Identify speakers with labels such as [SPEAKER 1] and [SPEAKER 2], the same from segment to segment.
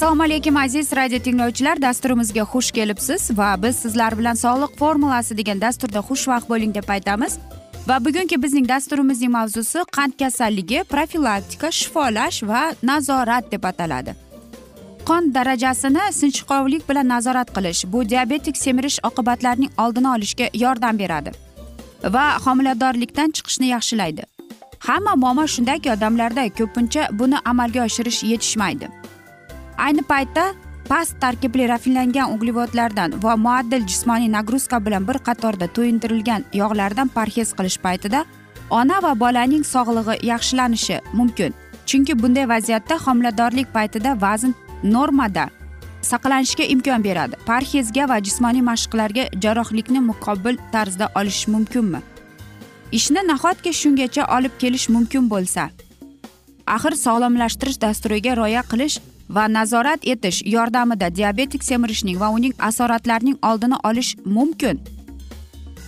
[SPEAKER 1] assalomu alaykum aziz radio tinglovchilar. Dasturimizga xush kelibsiz va biz sizlar bilan sog'liq formulasi degan dasturda xushvaqt bo'ling deb aytamiz. Va bugungi bizning dasturimizning mavzusi qand kasalligi profilaktika shifolash va nazorat deb ataladi. Qon darajasini sinchkovlik bilan nazorat qilish bu diabetik semirish oqibatlarining oldini olishga yordam beradi va homiladorlikdan chiqishni yaxshilaydi. Hamma muammo shundaki odamlarda ko'pincha buni amalga oshirish yetishmaydi. Ayni paytda past tarkibli rafinlangan uglevodlardan va muaddil jismoniy nagruzka bilan bir qatorda to'yintirilgan yog'lardan parhez qilish paytida ona va bolaning sog'lig'i yaxshilanishi mumkin. Chunki bunday vaziyatda homiladorlik paytida vazn normada saqlanishga imkon beradi. Parhezga va jismoniy mashqlarga jarrohlikni muqobil tarzda olish mumkinmi? Ishni nahotki shungacha olib kelish mumkin bo'lsa? Axir sog'lomlashtirish dasturiga rioya qilish va nazorat etish yordamida diabetik semirishning va uning asoratlarining oldini olish mumkin.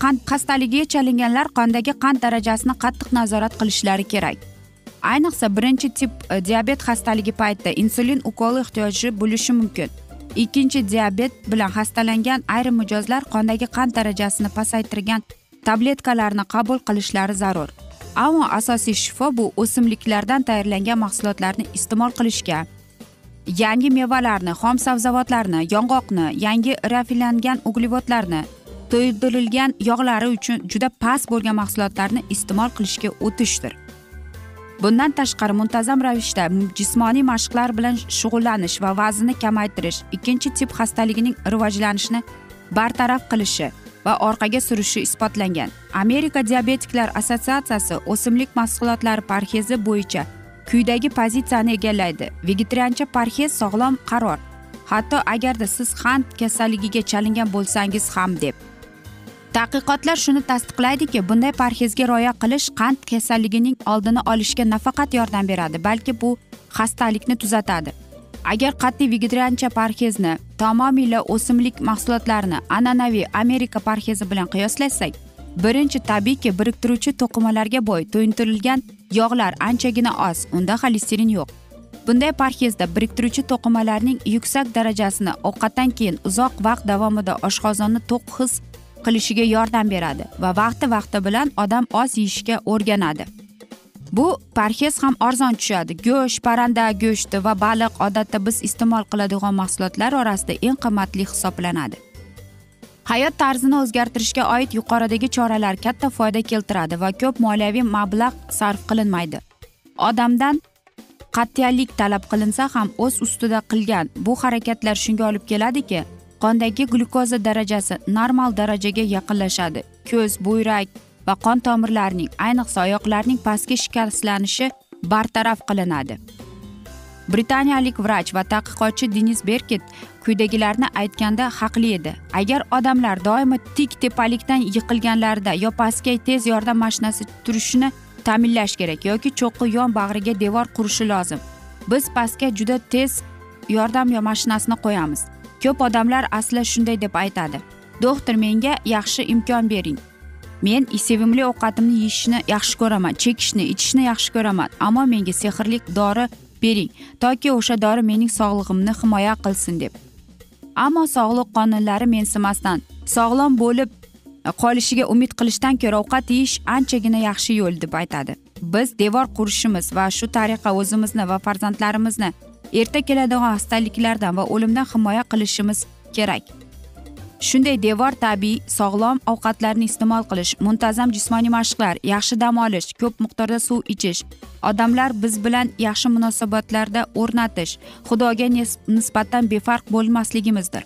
[SPEAKER 1] Qand xastaligiga chalinganlar qondagi qand darajasini qattiq nazorat qilishlari kerak? Ayniqsa birinchi tip e, diabet xastaligi paytida insulin ukoli ehtiyoji bo'lishi mumkin. Ikkinchi diabet bilan xastalangan ayrim mijozlar qondagi qand darajasini pasaytirgan tabletkalarni qabul qilishlari zarur. Ammo asosiy shifo bu o'simliklardan tayyorlangan mahsulotlarni iste'mol qilishga. Yangi mevalarni xom sabzavotlarni yong'oqni yangi rafinlangan uglevodlarni to'ydirilgan yog'lari uchun juda past bo'lgan mahsulotlarni iste'mol qilishga o'tishdir. Bundan tashqari muntazam ravishda jismoniy mashqlar bilan shug'ullanish va vaznni kamaytirish ikkinchi tip xastaligining rivojlanishini bartaraf qilishi va orqaga surishi isbotlangan. Amerika diabetiklar assotsiatsiyasi o'simlik mahsulotlari parhezi bo'yicha quyidagi pozitsiyani egallaydi. Vegetariancha parhez sog'lom qaror. Hatto agarda siz qand kasalligiga chalingan bo'lsangiz ham deb. Tadqiqotlar shuni tasdiqlaydiki bunday parhezga rioya qilish qand kasalligining oldini olishga nafaqat yordam beradi balki bu xastalikni tuzatadi. Agar qat'iy vegetariancha parhezni tamomila o'simlik mahsulotlarini an'anaviy amerika parhezi bilan qiyoslasak birinchi tabiiyki biriktiruvchi to'qimalarga boy to'yintirilgan yog'lar anchagina oz unda xolesterin yo'q. Bunday parhezda biriktiruvchi to'qimalarning yuksak darajasini ovqatdan keyin uzoq vaqt davomida oshqozonni to'q his qilishiga yordam beradi va vaqti vaqti bilan odam oz yeyishga o'rganadi. Bu parhez ham arzon tushadi. Go'sht parranda go'shti va baliq odatda biz iste'mol qiladigan mahsulotlar orasida eng qimmatli hisoblanadi. Hayot tarzini o'zgartirishga oid yuqoridagi choralar katta foyda keltiradi va ko'p moliyaviy mablag' sarf qilinmaydi. Odamdan qat'iyalik talab qilinsa ham o'z ustida qilgan bu harakatlar shunga olib keladiki qondagi glyukoza darajasi normal darajaga yaqinlashadi. Ko'z buyrak va qon tomirlarining ayniqsa oyoqlarning pastki shikastlanishi bartaraf qilinadi. Britaniyalik vrach va tadqiqotchi denis berkit quyidagilarni aytganda haqli edi. Agar odamlar doimo tik tepalikdan yiqilganlarida yo pastga tez yordam mashinasi turishini ta'minlash kerak yoki cho'qqi yon bag'riga devor qurishi lozim biz pastga juda tez yordam mashinasini qo'yamiz. Ko'p odamlar asli shunday deb aytadi. Doktor menga yaxshi imkon bering. Men sevimli ovqatimni yeyishni yaxshi ko'raman chekishni ichishni yaxshi ko'raman ammo menga sehrli dori bering toki o'sha dori mening sog'lig'imni himoya qilsin deb. Ammo sog'liq qonunlari mensimasdan sog'lom bo'lib qolishiga umid qilishdan ko'ra ovqat yeyish anchagina yaxshi yo'l deb aytadi. Biz devor qurishimiz va shu tariqa o'zimizni va farzandlarimizni erta keladigan xastaliklardan va o'limdan himoya qilishimiz kerak. Shunday devor tabiiy sog'lom ovqatlarni iste'mol qilish muntazam jismoniy mashqlar yaxshi dam olish ko'p miqdorda suv ichish odamlar biz bilan yaxshi munosabatlarda o'rnatish xudoga nisbatan befarq bo'lmasligimizdir.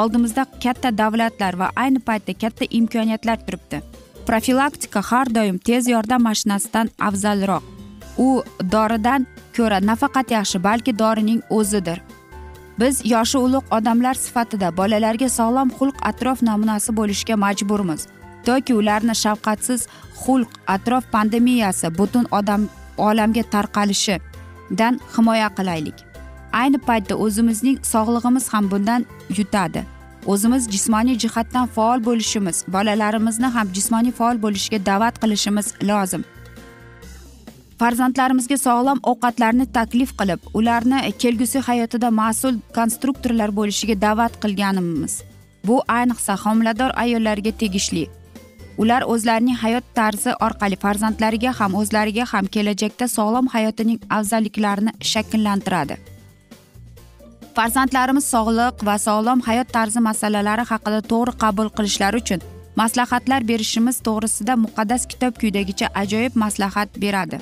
[SPEAKER 1] Oldimizda katta davlatlar va ayni paytda katta imkoniyatlar turibdi. Profilaktika har doim tez yordam mashinasidan afzalroq. U doridan ko'ra nafaqat yaxshi balki dorining o'zidir. Biz yoshi ulug' odamlar sifatida bolalarga sog'lom xulq atrof namunasi bo'lishga majburmiz. Toki ularni shafqatsiz xulq atrof pandemiyasi butun odam olamga tarqalishidan himoya qilaylik. Ayni paytda o'zimizning sog'lig'imiz ham bundan yutadi. O'zimiz jismoniy jihatdan faol bo'lishimiz bolalarimizni ham jismoniy faol bo'lishga da'vat qilishimiz lozim. Farzandlarimizga sog'lom ovqatlarni taklif qilib ularni kelgusi hayotida mas'ul konstruktorlar bo'lishiga da'vat qilganimiz. Bu ayniqsa homilador ayollarga tegishli. Ular o'zlarining hayot tarzi orqali farzandlariga ham o'zlariga ham kelajakda sog'lom hayotining afzalliklarini shakllantiradi. Farzandlarimiz sog'liq va sog'lom hayot tarzi masalalari haqida to'g'ri qabul qilishlari uchun maslahatlar berishimiz to'g'risida muqaddas kitob quyidagicha ajoyib maslahat beradi.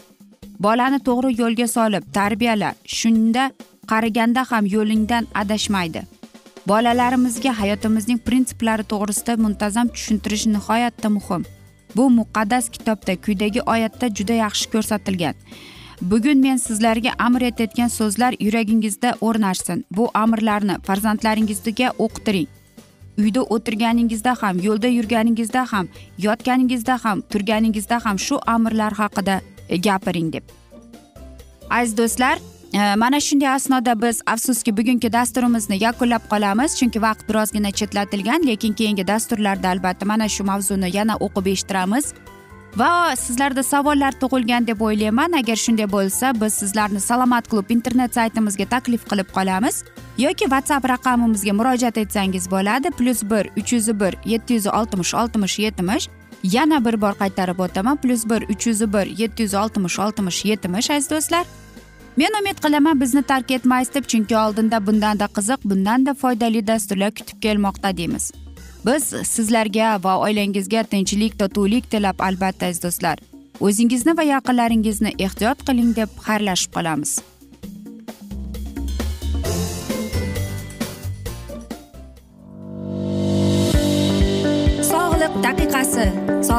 [SPEAKER 1] Bolani to'g'ri yo'lga solib tarbiyala shunda qariganda ham yo'lingdan adashmaydi. Bolalarimizga hayotimizning prinsiplari to'g'risida muntazam tushuntirish nihoyatda muhim. Bu muqaddas kitobda quyidagi oyatda juda yaxshi ko'rsatilgan. Bugun men sizlarga amr etayotgan so'zlar yuragingizda o'rnashsin. Bu amrlarni farzandlaringizga o'qitiring. Uyda o'tirganingizda ham yo'lda yurganingizda ham yotganingizda ham turganingizda ham shu amrlar haqida gapiring deb. Aziz do'stlar e, mana shunday asnoda biz afsuski bugungi dasturimizni yakunlab qolamiz chunki vaqt birozgina chetlatilgan lekin keyingi dasturlarda albatta mana shu mavzuni yana o'qib eshittiramiz. Va sizlarda savollar tug'ilgan deb o'ylayman. Agar shunday bo'lsa biz sizlarni salomat klub internet saytimizga taklif qilib qolamiz. Yoki whatsapp raqamimizga murojaat etsangiz bo'ladi. Plyus bir uch yuz bir yetti yuz oltmish oltmish yetmish yana bir bor qaytarib o'taman. Plyus bir uch yuz bir yetti yuz oltmish oltmish yetmish aziz do'stlar. Men umid qilaman bizni tark etmaysiz deb chunki oldinda bundanda qiziq bundanda foydali dasturlar kutib kelmoqda deymiz. Biz sizlarga va oilangizga tinchlik totuvlik tilab albatta aziz do'stlar. O'zingizni va yaqinlaringizni ehtiyot qiling deb xayrlashib qolamiz.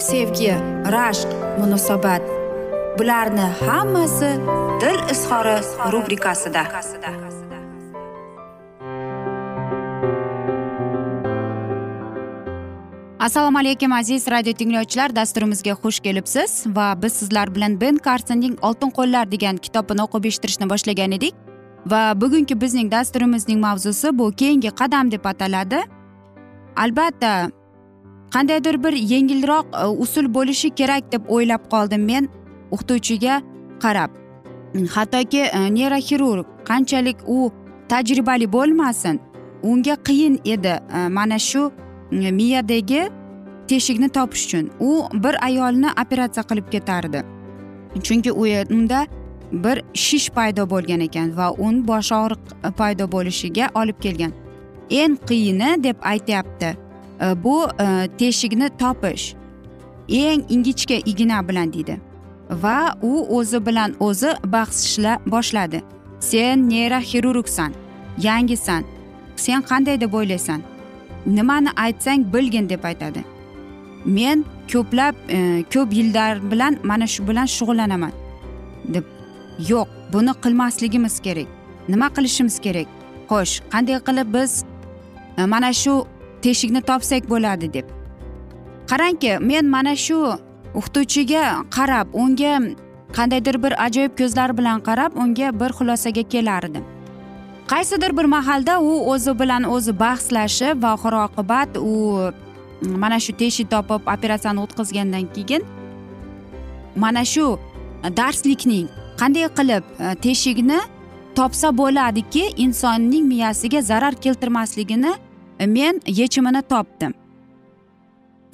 [SPEAKER 1] sevgi rashq munosabat. Bularni hammasi dil izhori rubrikasida. Assalomu alaykum aziz radio tinglovchilar. Dasturimizga xush kelibsiz va biz sizlar bilan ben karsonning oltin qo'llar degan kitobini o'qib eshittirishni boshlagan edik. Va bugungi bizning dasturimizning mavzusi bu keyingi qadam deb ataladi. Albatta qandaydir bir yengilroq e, usul bo'lishi kerak deb o'ylab qoldim men o'qituvchiga qarab. Hattoki e, neyroxirurg qanchalik u tajribali bo'lmasin unga qiyin edi e, mana shu miyadagi teshikni topish uchun. U bir ayolni operatsiya qilib ketardi. Chunki u unda bir shish paydo bo'lgan ekan va un bosh og'riq paydo bo'lishiga olib kelgan. Eng qiyini deb aytyapti. Bu teshikni topish eng ingichka igna bilan deydi va u o'zi bilan o'zi bahslashla boshladi sen neyroxirurgsan yangisan sen qanday deb o'ylaysan nimani aytsang bilgin deb aytadi men ko'plab e, ko'p yillar bilan mana shu bilan shug'ullanaman deb yo'q buni qilmasligimiz kerak nima qilishimiz kerak xo'sh qanday qilib biz mana shu teshikni topsak bo'ladi deb. Qarangki men mana shu o'qituvchiga qarab unga qandaydir bir ajoyib ko'zlar bilan qarab unga bir xulosaga kelardim. Qaysidir bir mahalda u o'zi bilan o'zi bahslashib va oxir oqibat u mm, mana shu teshik topib operatsiyani o'tkazgandan keyin mana shu darslikning qanday qilib e, teshikni topsa bo'ladiki insonning miyasiga zarar keltirmasligini men yechimini topdim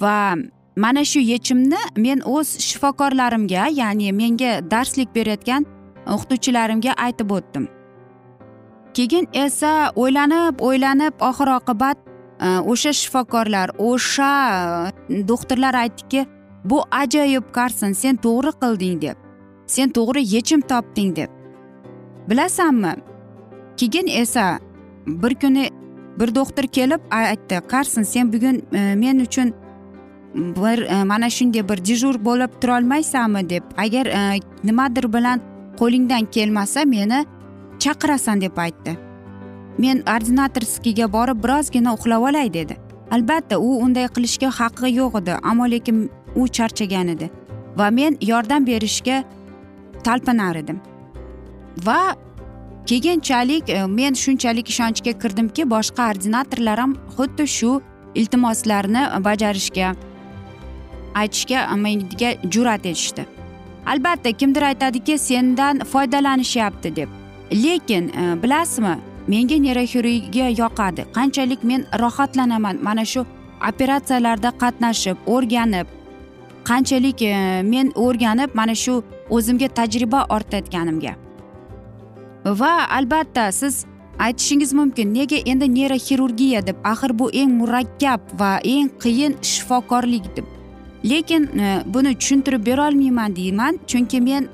[SPEAKER 1] va mana shu yechimni men o'z shifokorlarimga ya'ni menga darslik berayotgan o'qituvchilarimga aytib o'tdim. Keyin esa o'ylanib o'ylanib oxir oqibat e, o'sha shifokorlar o'sha e, doktorlar aytdiki bu ajoyib karson sen to'g'ri qilding deb sen to'g'ri yechim topding deb. Bilasanmi? Keyin esa bir kuni bir doktor kelib aytdi karson sen bugun e, men uchun bir e, mana shunday bir dejur bo'lib turolmaysanmi? deb agar e, nimadir bilan qo'lingdan kelmasa meni chaqirasan deb aytdi. Men ordinatorskiga borib birozgina uxlab olay dedi. Albatta u unday qilishga haqqi yo'q edi ammo lekin u charchagan edi va men yordam berishga talpinar edim. Va keyinchalik e, men shunchalik ishonchga kirdimki boshqa ordinatorlar ham xuddi shu iltimoslarni bajarishga aytishga menga jur'at etishdi. Albatta kimdir aytadiki sendan foydalanishyapti deb. Lekin e, bilasizmi menga neyroxirurgiya yoqadi. Qanchalik men rohatlanaman mana shu operatsiyalarda qatnashib o'rganib qanchalik e, men o'rganib mana shu o'zimga tajriba ortayotganimga. Va albatta siz aytishingiz mumkin. Nega endi neyroxirurgiya deb? Axir bu eng murakkab va eng qiyin shifokorlik deb. Lekin e, buni tushuntirib berolmayman deyman chunki men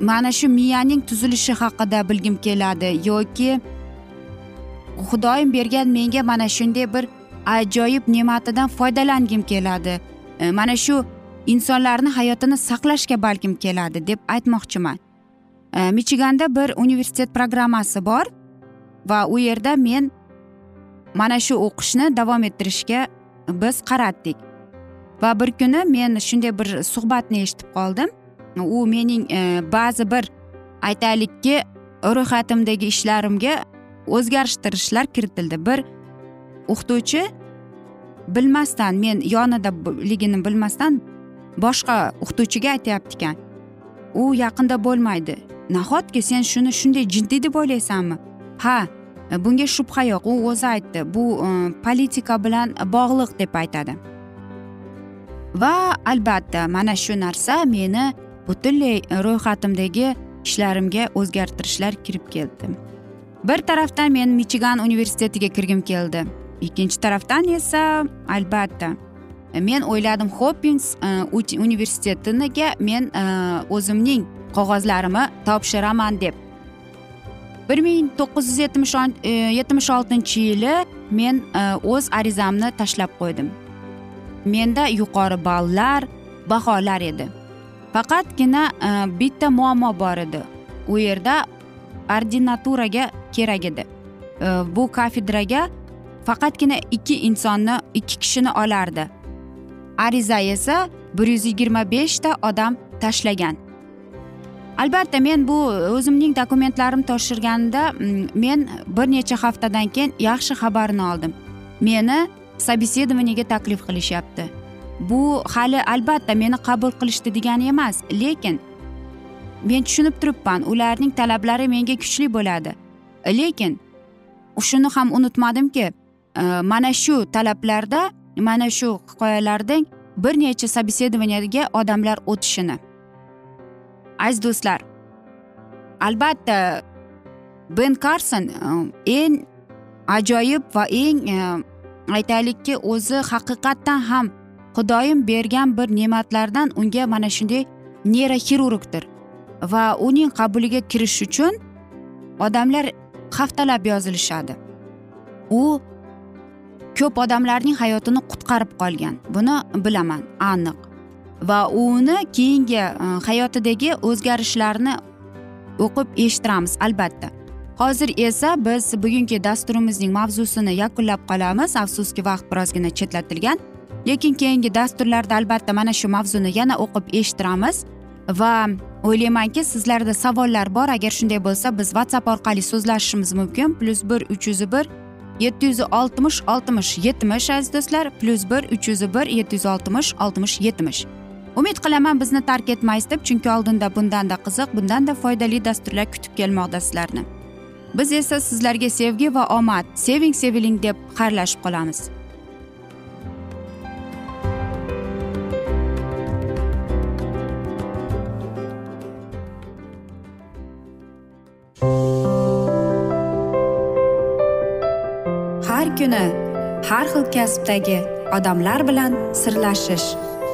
[SPEAKER 1] mana shu miyaning tuzilishi haqida bilgim keladi yoki xudoyim bergan menga mana shunday bir ajoyib ne'matidan foydalangim keladi. E, mana shu insonlarni hayotini saqlashga balkim keladi deb aytmoqchiman. Michiganda bir universitet programmasi bor va u yerda men mana shu o'qishni davom ettirishga biz qaratdik va bir kuni men shunday bir suhbatni eshitib qoldim u mening e, ba'zi bir aytaylikki ro'yxatimdagi ishlarimga o'zgartirishlar kiritildi bir o'qituvchi bilmasdan men yonidaligini bilmasdan boshqa o'qituvchiga aytyapti ekan u yaqinda bo'lmaydi nahotki sen shuni shunday jiddiy deb o'ylaysanmi? Ha bunga shubha yo'q. U o'zi aytdi bu e, politika bilan bog'liq deb aytadi. Va albatta mana shu narsa meni butunlay ro'yxatimdagi ishlarimga o'zgartirishlar kirib keldi. Bir tarafdan men michigan universitetiga kirgim keldi. Ikkinchi tarafdan esa albatta men o'yladim xoppins e, universitetiga men e, o'zimning qog'ozlarimni topshiraman deb. bir ming to'qqiz yuz yetmish e, yetmish oltinchi yili men e, o'z arizamni tashlab qo'ydim. Menda yuqori ballar baholar edi. Faqatgina e, bitta muammo bor edi. U yerda ordinaturaga kerak edi. Bu kafedraga faqatgina ikki insonni ikki kishini olardi. Ariza esa bir yuz yigirma beshta odam tashlagan. Albatta men bu o'zimning dokumentlarimni topshirganimda mm, men bir necha haftadan keyin yaxshi xabarni oldim. Meni собеседованиеga taklif qilishyapti. Bu hali albatta meni qabul qilishdi degani emas lekin men tushunib turibman ularning talablari menga kuchli bo'ladi. Lekin shuni ham unutmadimki e, mana shu talablarda mana shu hikoyalardan bir necha собеседованияga odamlar o'tishini aziz do'stlar albatta ben karson e, eng ajoyib va eng e, aytaylikki o'zi haqiqatdan ham xudoyim bergan bir ne'matlardan unga mana shunday neyroxirurgdir va uning qabuliga kirish uchun odamlar haftalab yozilishadi. U ko'p odamlarning hayotini qutqarib qolgan. Buni bilaman aniq. Va uni keyingi e, hayotidagi o'zgarishlarni o'qib eshittiramiz albatta. Hozir esa biz bugungi dasturimizning mavzusini yakunlab qolamiz. Afsuski vaqt birozgina chetlatilgan. Lekin keyingi dasturlarda albatta mana shu mavzuni yana o'qib eshittiramiz. Va o'ylaymanki sizlarda savollar bor. Agar shunday bo'lsa biz whatsapp orqali so'zlashishimiz mumkin. Plyus bir uch yuz bir yetti yuz oltmish oltmish yetmish aziz do'stlar. Plyus bir uch yuz bir yetti yuz oltmish oltmish yetmish. Umid qilaman bizni tark etmaysiz deb chunki oldinda bundanda qiziq bundanda foydali dasturlar kutib kelmoqda sizlarni. Biz esa sizlarga sevgi va omad seving seviling deb xayrlashib qolamiz. Har kuni har xil kasbdagi odamlar bilan sirlashish.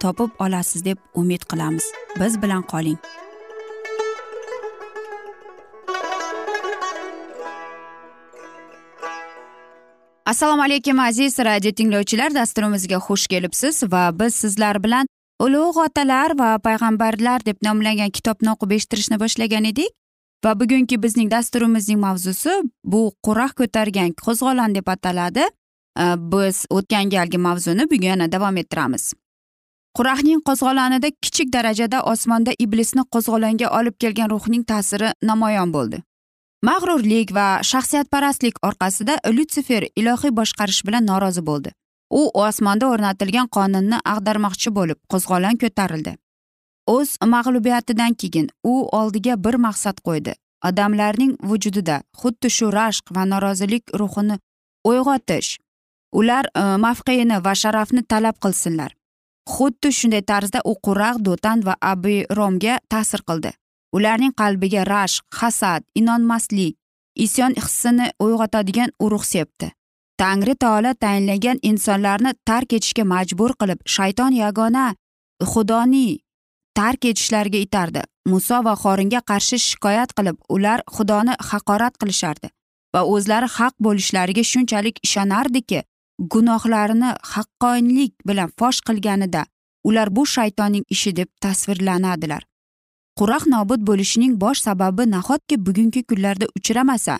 [SPEAKER 1] topib olasiz deb umid qilamiz. Biz bilan qoling. Assalomu alaykum aziz radio tinglovchilar. Dasturimizga xush kelibsiz va biz sizlar bilan ulug' otalar va payg'ambarlar deb nomlangan kitobni o'qib eshittirishni boshlagan edik. Va bugungi bizning dasturimizning mavzusi bu qurah ko'targan qo'zg'olon deb ataladi. Biz o'tgan galgi mavzuni bugun yana davom ettiramiz. Qurahning qo'zg'olonida kichik darajada osmonda iblisni qo'zg'olonga olib kelgan ruhning ta'siri namoyon bo'ldi. Mag'rurlik va shaxsiyatparastlik orqasida lyutsifer ilohiy boshqarish bilan norozi bo'ldi. U osmonda o'rnatilgan qonunni ag'darmoqchi bo'lib qo'zg'olon ko'tarildi. O'z mag'lubiyatidan keyin u oldiga bir maqsad qo'ydi. Odamlarning vujudida xuddi shu rashq va norozilik ruhini uyg'otish. Ular e, mavqeini va sharafni talab qilsinlar. Xuddi shunday tarzda u quraq do'tan va abiromga ta'sir qildi. Ularning qalbiga rashq hasad inonmaslik isyon hissini uyg'otadigan urug' sepdi. Tangri taolo tayinlagan insonlarni tark etishga majbur qilib shayton yagona xudoni tark etishlariga itardi. Muso va xoringa qarshi shikoyat qilib ular xudoni haqorat qilishardi va o'zlari haq bo'lishlariga shunchalik ishonardiki gunohlarini haqqoniylik bilan fosh qilganida ular bu shaytonning ishi deb tasvirlanadilar. Quraq nobud bo'lishining bosh sababi nahotki bugungi kunlarda uchramasa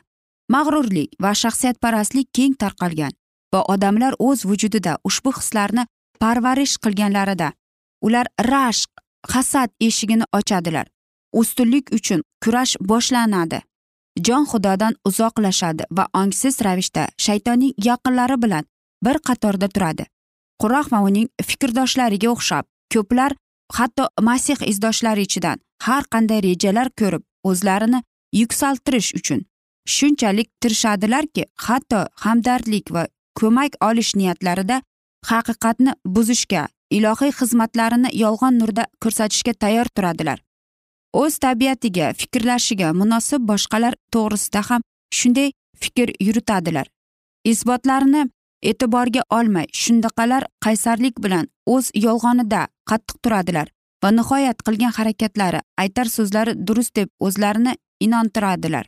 [SPEAKER 1] mag'rurlik va shaxsiyatparastlik keng tarqalgan va odamlar o'z vujudida ushbu hislarni parvarish qilganlarida ular rashq hasad eshigini ochadilar. Ustunlik uchun kurash boshlanadi. Jon xudodan uzoqlashadi va ongsiz ravishda shaytonning yaqinlari bilan bir qatorda turadi. Quroq va uning fikrdoshlariga o'xshab ko'plar hatto masih izdoshlari ichidan har qanday rejalar ko'rib o'zlarini yuksaltirish uchun shunchalik tirishadilarki hatto hamdardlik va ko'mak olish niyatlarida haqiqatni buzishga ilohiy xizmatlarini yolg'on nurda ko'rsatishga tayyor turadilar. O'z tabiatiga fikrlashiga munosib boshqalar to'g'risida ham shunday fikr yuritadilar. Isbotlarini e'tiborga olmay shundaqalar qaysarlik bilan o'z yolg'onida qattiq turadilar va nihoyat qilgan harakatlari aytar so'zlari durust deb o'zlarini inontiradilar.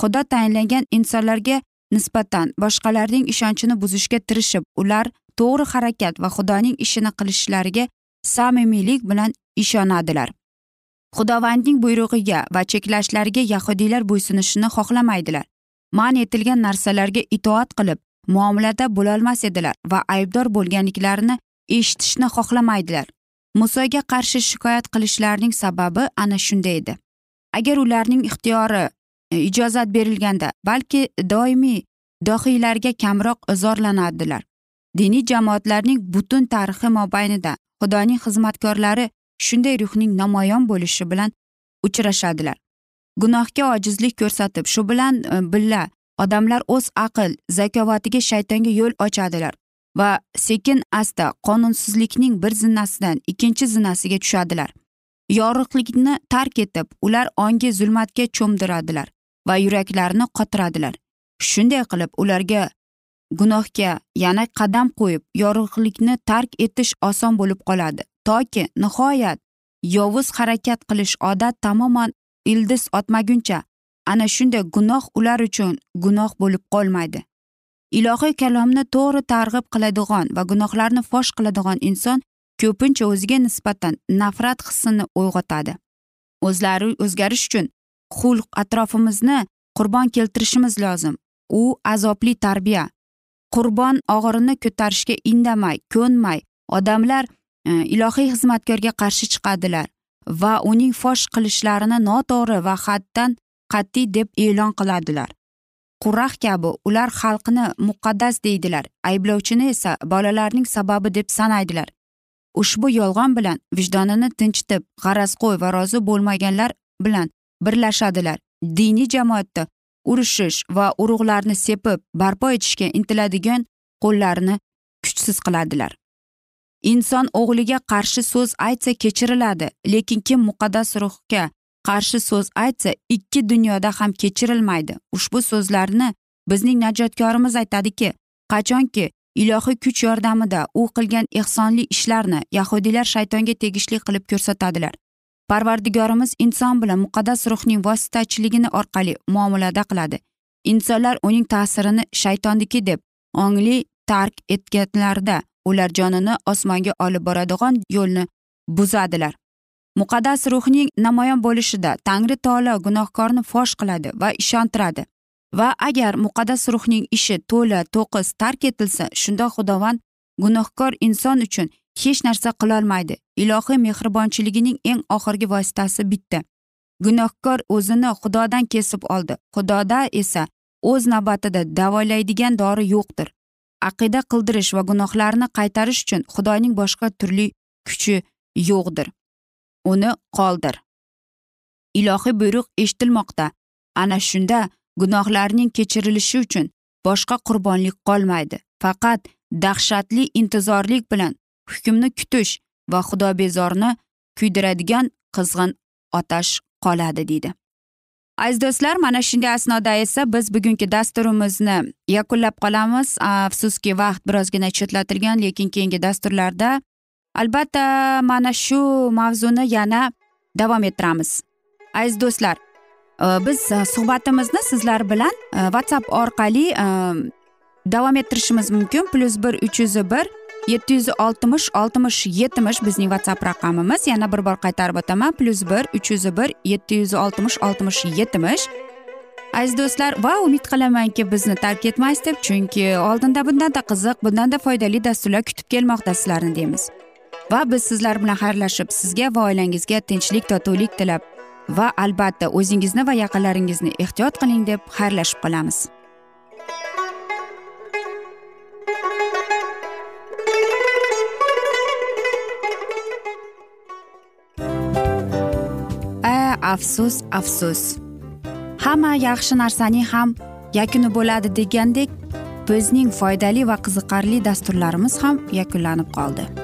[SPEAKER 1] Xudo tayinlagan insonlarga nisbatan boshqalarning ishonchini buzishga tirishib ular to'g'ri harakat va xudoning ishini qilishlariga samimiylik bilan ishonadilar. Xudovandning buyrug'iga va cheklashlariga yahudiylar bo'ysunishni xohlamaydilar. Man etilgan narsalarga itoat qilib muomalada bo'lolmas edilar va aybdor bo'lganliklarini eshitishni xohlamaydilar. Musoga qarshi shikoyat qilishlarining sababi ana shunda edi. Agar ularning ixtiyori e, ijozat berilganda balki doimiy dohiylarga kamroq zorlanadilar diniy jamoatlarning butun tarixi mobaynida xudoning xizmatkorlari shunday ruhning namoyon bo'lishi bilan uchrashadilar gunohga ojizlik ko'rsatib shu bilan e, billa odamlar o'z aql zakovatiga shaytonga yo'l ochadilar va sekin asta qonunsizlikning bir zinasidan ikkinchi zinasiga tushadilar. Yorug'likni tark etib ular ongi zulmatga cho'mdiradilar va yuraklarini qotiradilar. Shunday qilib ularga gunohga yana qadam qo'yib yorug'likni tark etish oson bo'lib qoladi. Toki nihoyat yovuz harakat qilish odat tamoman ildiz otmaguncha ana shunday gunoh ular uchun gunoh bo'lib qolmaydi. Ilohiy kalomni to'g'ri targ'ib qiladigan va gunohlarni fosh qiladigan inson ko'pincha o'ziga nisbatan nafrat hissini uyg'otadi. O'zlari o'zgarish uchun xulq atrofimizni qurbon keltirishimiz lozim. U azobli tarbiya. Qurbon og'irini ko'tarishga indamay ko'nmay odamlar e, ilohiy xizmatkorga qarshi chiqadilar va uning fosh qilishlarini noto'g'ri va haddan qat'iy deb e'lon qiladilar. Qurrax kabi ular xalqni muqaddas deydilar ayblovchini esa bolalarning sababi deb sanaydilar. Ushbu yolg'on bilan vijdonini tinchitib g'arazqo'y va rozi bo'lmaganlar bilan birlashadilar. Diniy jamoatda urushish va urug'larni sepib barpo etishga intiladigan qo'llarini kuchsiz qiladilar. Inson o'g'liga qarshi so'z aytsa kechiriladi lekin kim muqaddas ruhga qarshi so'z aytsa ikki dunyoda ham kechirilmaydi. Ushbu so'zlarni bizning najotkorimiz aytadiki qachonki ilohiy kuch yordamida u qilgan ehsonli ishlarni yahudiylar shaytonga tegishli qilib ko'rsatadilar. Parvardigorimiz inson bilan muqaddas ruhning vositachiligini orqali muomalada qiladi. Insonlar uning ta'sirini shaytonniki deb ongli tark etganlarida ular jonini osmonga olib boradigan yo'lni buzadilar. Muqaddas ruhning namoyon bo'lishida tangri taolo gunohkorni fosh qiladi va ishontiradi. Va agar muqaddas ruhning ishi to'la to'qis tark etilsa shunda xudovand gunohkor inson uchun hech narsa qilolmaydi. Ilohiy mehribonchiligining eng oxirgi vositasi bitta. Gunohkor o'zini xudodan kesib oldi. Xudoda esa o'z navbatida davolaydigan dori yo'qdir. Aqida qildirish va gunohlarni qaytarish uchun xudoning boshqa turli kuchi yo'qdir. Uni qoldir. Ilohiy buyruq eshitilmoqda. Ana shunda gunohlarning kechirilishi uchun boshqa qurbonlik qolmaydi. Faqat dahshatli intizorlik bilan hukmni kutish va xudobezorni kuydiradigan qizg'in otash qoladi deydi. Aziz do'stlar mana shunday asnoda esa biz bugungi dasturimizni yakunlab qolamiz. Afsuski vaqt birozgina chetlatilgan lekin keyingi dasturlarda albatta mana shu mavzuni yana davom ettiramiz. Aziz do'stlar e, biz e, suhbatimizni sizlar bilan e, whatsapp orqali davom ettirishimiz mumkin. Plyus bir uch yuz bir yetti yuz oltmish oltmish yetmish bizning whatsapp raqamimiz. Yana bir bor qaytarib o'taman. Plyus bir uch yuz bir yetti yuz oltmish oltmish yetmish. Aziz do'stlar va umid qilamanki bizni tark etmaysiz deb chunki oldinda bundanda qiziq bundanda foydali dasturlar kutib kelmoqda sizlarni deymiz. Va biz sizlar bilan xayrlashib sizga va oilangizga tinchlik totuvlik tilab va albatta o'zingizni va yaqinlaringizni ehtiyot qiling deb xayrlashib qolamiz. Afsus afsus. Hamma yaxshi narsaning ham yakuni bo'ladi degandek bizning foydali va qiziqarli dasturlarimiz ham yakunlanib qoldi.